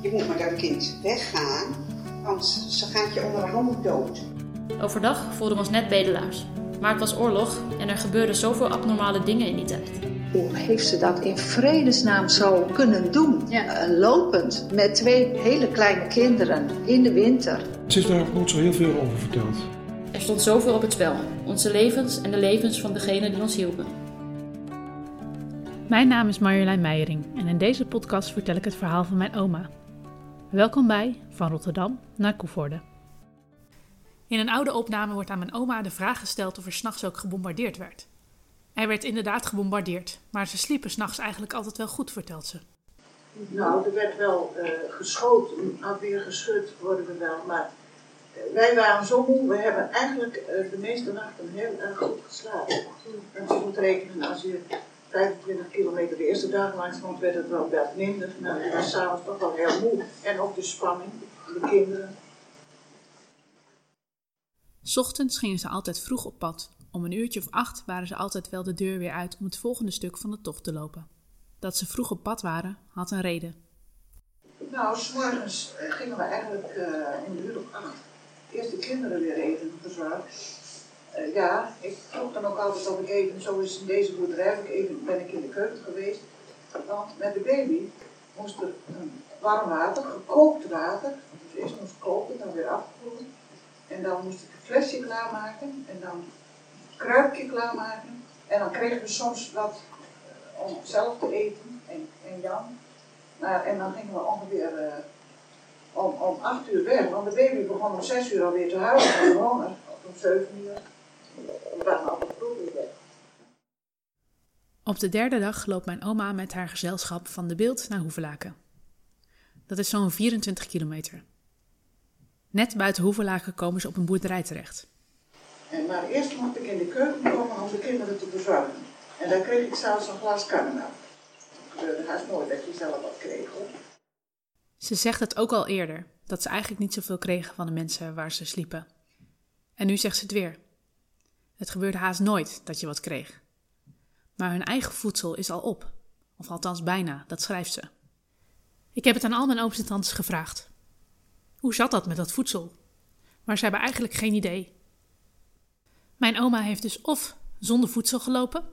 Je moet met dat kind weggaan, anders ze gaat je onder de handen dood. Overdag voelden we ons net bedelaars. Maar het was oorlog en er gebeurden zoveel abnormale dingen in die tijd. Hoe heeft ze dat in vredesnaam zo kunnen doen? Eh, lopend met twee hele kleine kinderen in de winter. Ze heeft daar nooit zo heel veel over verteld. Er stond zoveel op het spel. Onze levens en de levens van degenen die ons hielpen. Mijn naam is Marjolein Meijering en in deze podcast vertel ik het verhaal van mijn oma. Welkom bij Van Rotterdam naar Koevoorde. In een oude opname wordt aan mijn oma de vraag gesteld of er s'nachts ook gebombardeerd werd. Er werd inderdaad gebombardeerd, maar ze sliepen s'nachts eigenlijk altijd wel goed, vertelt ze. Nou, er werd wel uh, geschoten, weer geschud worden we wel, maar uh, wij waren zo moe, we hebben eigenlijk uh, de meeste nachten heel erg goed geslapen. En je moet rekenen, als je 25 kilometer de eerste dag langs komt, werd het wel wat minder. Nou, je was s'avonds toch wel heel moe. En ook de spanning, de kinderen. Ochtends gingen ze altijd vroeg op pad. Om een uurtje of acht waren ze altijd wel de deur weer uit om het volgende stuk van de tocht te lopen. Dat ze vroeg op pad waren, had een reden. Nou, s'morgens gingen we eigenlijk uh, in de uur of acht eerst de kinderen weer eten verzorgd. Uh, ja, ik vroeg dan ook altijd of ik even, zo is in deze boerderij, ik even, ben ik in de keuken geweest. Want met de baby moest er warm water, gekookt water, dus eerst moest koken, dan weer afkoelen. En dan moest ik een flesje klaarmaken en dan een kruipje klaarmaken. En dan kregen we soms wat uh, om zelf te eten en, en Jan. En dan gingen we ongeveer uh, om, om acht uur weg, want de baby begon om zes uur alweer te huilen van honger. Of om zeven uur. We waren altijd vroeg weer weg. Op de derde dag loopt mijn oma met haar gezelschap van de beeld naar Hoevelaken. Dat is zo'n 24 kilometer. Net buiten Hoevelaken komen ze op een boerderij terecht. En maar eerst mocht ik in de keuken komen om de kinderen te bezorgen. En daar kreeg ik zelfs een glas karnemelk. Het gebeurde haast nooit dat je zelf wat kreeg hoor. Ze zegt het ook al eerder, dat ze eigenlijk niet zoveel kregen van de mensen waar ze sliepen. En nu zegt ze het weer. Het gebeurde haast nooit dat je wat kreeg. Maar hun eigen voedsel is al op. Of althans bijna, dat schrijft ze. Ik heb het aan al mijn ooms en tantes gevraagd. Hoe zat dat met dat voedsel? Maar ze hebben eigenlijk geen idee. Mijn oma heeft dus of zonder voedsel gelopen,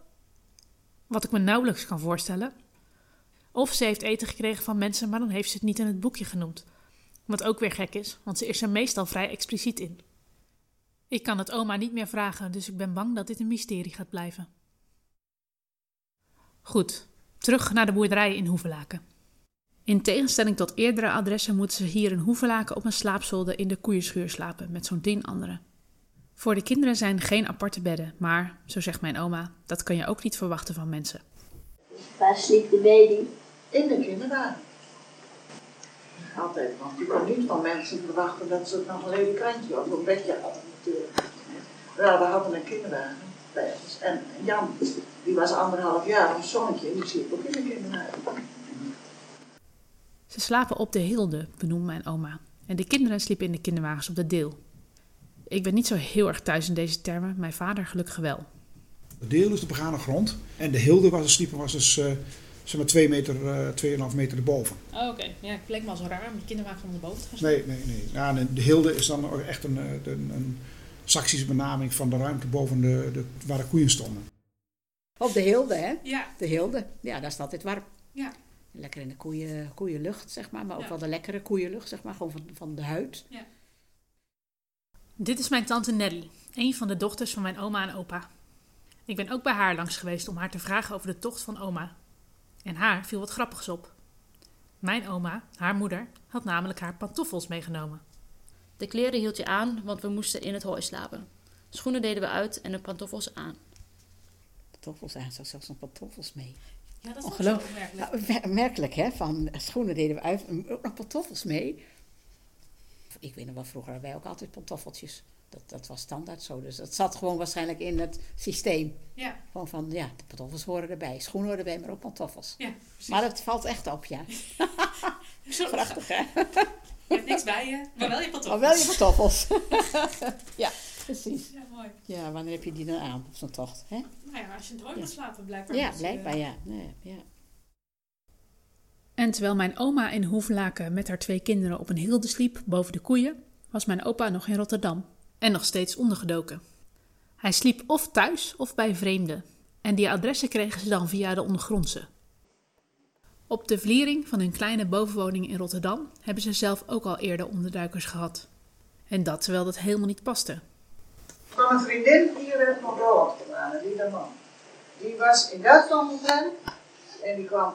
wat ik me nauwelijks kan voorstellen, of ze heeft eten gekregen van mensen, maar dan heeft ze het niet in het boekje genoemd. Wat ook weer gek is, want ze is er meestal vrij expliciet in. Ik kan het oma niet meer vragen, dus ik ben bang dat dit een mysterie gaat blijven. Goed, terug naar de boerderij in Hoevelaken. In tegenstelling tot eerdere adressen moeten ze hier in Hoevelaken op een slaapzolder in de koeienschuur slapen met zo'n tien anderen. Voor de kinderen zijn geen aparte bedden, maar, zo zegt mijn oma, dat kan je ook niet verwachten van mensen. Waar sliep de baby? In de kinderwagen. Altijd, want je kon niet van mensen verwachten dat ze nog een lelijk krantje of een bedje hadden natuurlijk. Wel, we hadden een kinderwagen bij ons. En Jan, die was anderhalf jaar, een zonnetje, die sliep ook in de kinderwagen. Ze slapen op de Hilde, benoemt mijn oma. En de kinderen sliepen in de kinderwagens op de Deel. Ik ben niet zo heel erg thuis in deze termen, mijn vader gelukkig wel. De Deel is de begane grond en de Hilde was, sliepen was dus uh, zeg maar 2 meter, uh, 2,5 meter erboven. Oh, oké. Okay. Ja, het leek me al zo raar om die kinderwagen van de boven te gaan Nee, nee, nee. Ja, de Hilde is dan echt een, een, een Saksische benaming van de ruimte boven de, de, waar de koeien stonden. Op de Hilde, hè? Ja. De Hilde. Ja, daar het altijd warm. Ja. Lekker in de koeien, koeienlucht, zeg maar. Maar ook ja. wel de lekkere koeienlucht, zeg maar. Gewoon van, van de huid. Ja. Dit is mijn tante Nelly, een van de dochters van mijn oma en opa. Ik ben ook bij haar langs geweest om haar te vragen over de tocht van oma. En haar viel wat grappigs op. Mijn oma, haar moeder, had namelijk haar pantoffels meegenomen. De kleren hield je aan, want we moesten in het hooi slapen. Schoenen deden we uit en de pantoffels aan. Pantoffels aan, zelfs nog pantoffels mee. Ja, dat is Ongelooflijk. Nou, merkelijk, hè? Van schoenen deden we uit, ook nog pantoffels mee. Ik weet nog wel, vroeger hadden wij ook altijd pantoffeltjes. Dat, dat was standaard zo. Dus dat zat gewoon waarschijnlijk in het systeem. Ja. Gewoon van, ja, de pantoffels horen erbij. Schoenen horen erbij, maar ook pantoffels. Ja, maar dat valt echt op, ja. Prachtig, hè? Je hebt niks bij je, maar wel je pantoffels. Maar wel je pantoffels. ja, precies. Ja, mooi. Ja, wanneer heb je die dan aan op zo'n tocht? Hè? Nou ja, als je het hooi gaat slapen, blijkbaar. Ja, blijkbaar, ja. Nee, ja. En terwijl mijn oma in Hoevelaken met haar twee kinderen op een hilde sliep boven de koeien, was mijn opa nog in Rotterdam en nog steeds ondergedoken. Hij sliep of thuis of bij vreemden en die adressen kregen ze dan via de ondergrondse. Op de vliering van hun kleine bovenwoning in Rotterdam hebben ze zelf ook al eerder onderduikers gehad. En dat terwijl dat helemaal niet paste. Van een vriendin hier uit Noord-Holland gedaan, die de man. Die was in Duitsland hem en die kwam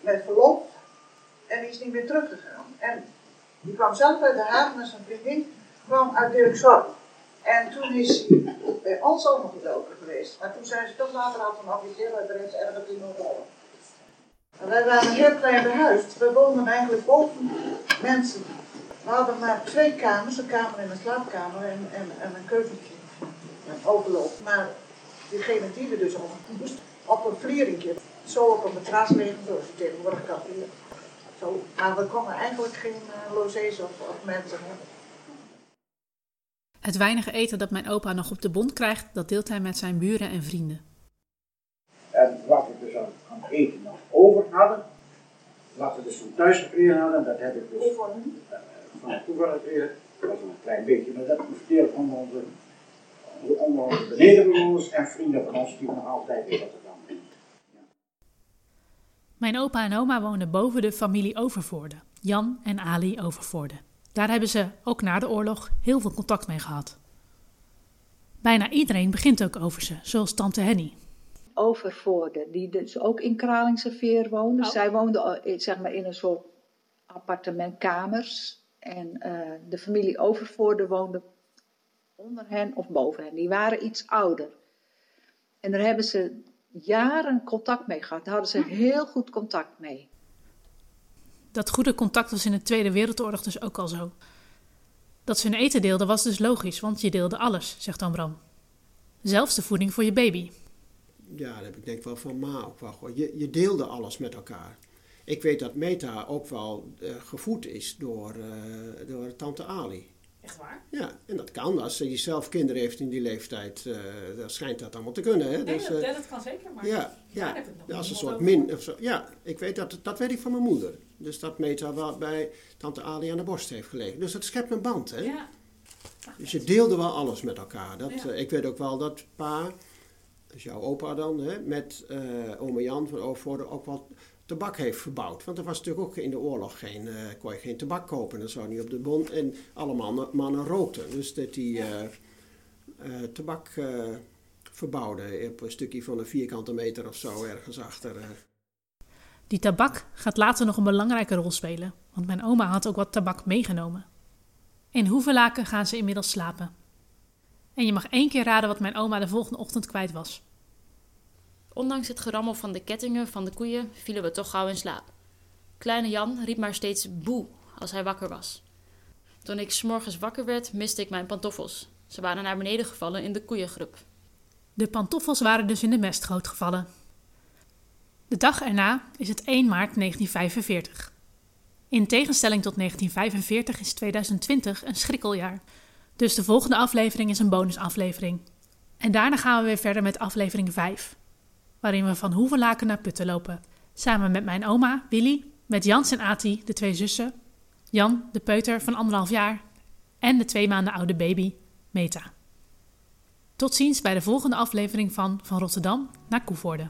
met verlof en die is niet meer teruggegaan. En die kwam zelf uit de haven met zijn vriendin, kwam uit Dirkshorn. En toen is hij bij ons ook nog geweest. Maar toen zijn ze toch later al van officieel adres ergens in Noord-Holland. Wij waren heel klein behuisd. We woonden eigenlijk boven mensen. We hadden maar twee kamers, een kamer en een slaapkamer en, en, en een keukentje. Een overloop. Maar diegene die er dus op moest, op een vlieringje, zo op een matras liggen, zoals je tegenwoordig kan. Zo. Maar we konden eigenlijk geen uh, of, of mensen hebben. Het weinige eten dat mijn opa nog op de bond krijgt, dat deelt hij met zijn buren en vrienden. En wat we dus aan, aan eten nog over hadden, wat we dus van thuis gekregen hadden, dat heb ik dus uh, van toeval gekregen. Dat was een klein beetje, maar dat verdeeld onder onze, onder onze benedenbewoners en vrienden van ons die nog altijd in Rotterdam Mijn opa en oma woonden boven de familie Overvoorde, Jan en Ali Overvoorde. Daar hebben ze, ook na de oorlog, heel veel contact mee gehad. Bijna iedereen begint ook over ze, zoals tante Henny. Overvoorde, die dus ook in Kralingse Veer woonde. Oh. Zij woonde zeg maar, in een soort appartementkamers. En uh, de familie Overvoorde woonde onder hen of boven hen. Die waren iets ouder. En daar hebben ze jaren contact mee gehad. Daar hadden ze heel goed contact mee. Dat goede contact was in de Tweede Wereldoorlog dus ook al zo. Dat ze hun eten deelden was dus logisch, want je deelde alles, zegt Bram. Zelfs de voeding voor je baby. Ja, dat heb ik denk wel van ma ook wel Je, je deelde alles met elkaar. Ik weet dat Meta ook wel uh, gevoed is door, uh, door tante Ali. Echt waar? Ja, en dat kan. Als je zelf kinderen heeft in die leeftijd, uh, dan schijnt dat allemaal te kunnen. Hè? Nee, dus, dat, dat, kan zeker, maar ja, ja, ja als een soort min. Of zo. Ja, ik weet dat, dat weet ik van mijn moeder. Dus dat Meta wel bij tante Ali aan de borst heeft gelegen. Dus dat schept een band, hè? Ja. Dus je deelde wel alles met elkaar. Dat, ja. ik weet ook wel dat pa, dus jouw opa dan, hè, met uh, ome Jan van Overvoorde ook wel tabak heeft verbouwd. Want er was natuurlijk ook in de oorlog geen, uh, kon je geen tabak kopen. Dat zou niet op de bon. En alle mannen, mannen rookten. Dus dat die uh, uh, tabak verbouwde op een stukje van een vierkante meter of zo ergens achter. Die tabak gaat later nog een belangrijke rol spelen. Want mijn oma had ook wat tabak meegenomen. In Hoevelaken gaan ze inmiddels slapen. En je mag één keer raden wat mijn oma de volgende ochtend kwijt was. Ondanks het gerammel van de kettingen van de koeien vielen we toch gauw in slaap. Kleine Jan riep maar steeds boe als hij wakker was. Toen ik s'morgens wakker werd, miste ik mijn pantoffels. Ze waren naar beneden gevallen in de koeiengrub. De pantoffels waren dus in de mestgoot gevallen. De dag erna is het 1 maart 1945. In tegenstelling tot 1945 is 2020 een schrikkeljaar. Dus de volgende aflevering is een bonusaflevering. En daarna gaan we weer verder met aflevering 5 waarin we van Hoevelaken naar Putten lopen. Samen met mijn oma, Willy, met Jans en Ati, de twee zussen, Jan, de peuter van anderhalf jaar, en de twee maanden oude baby, Meta. Tot ziens bij de volgende aflevering van Van Rotterdam naar Koevoorde.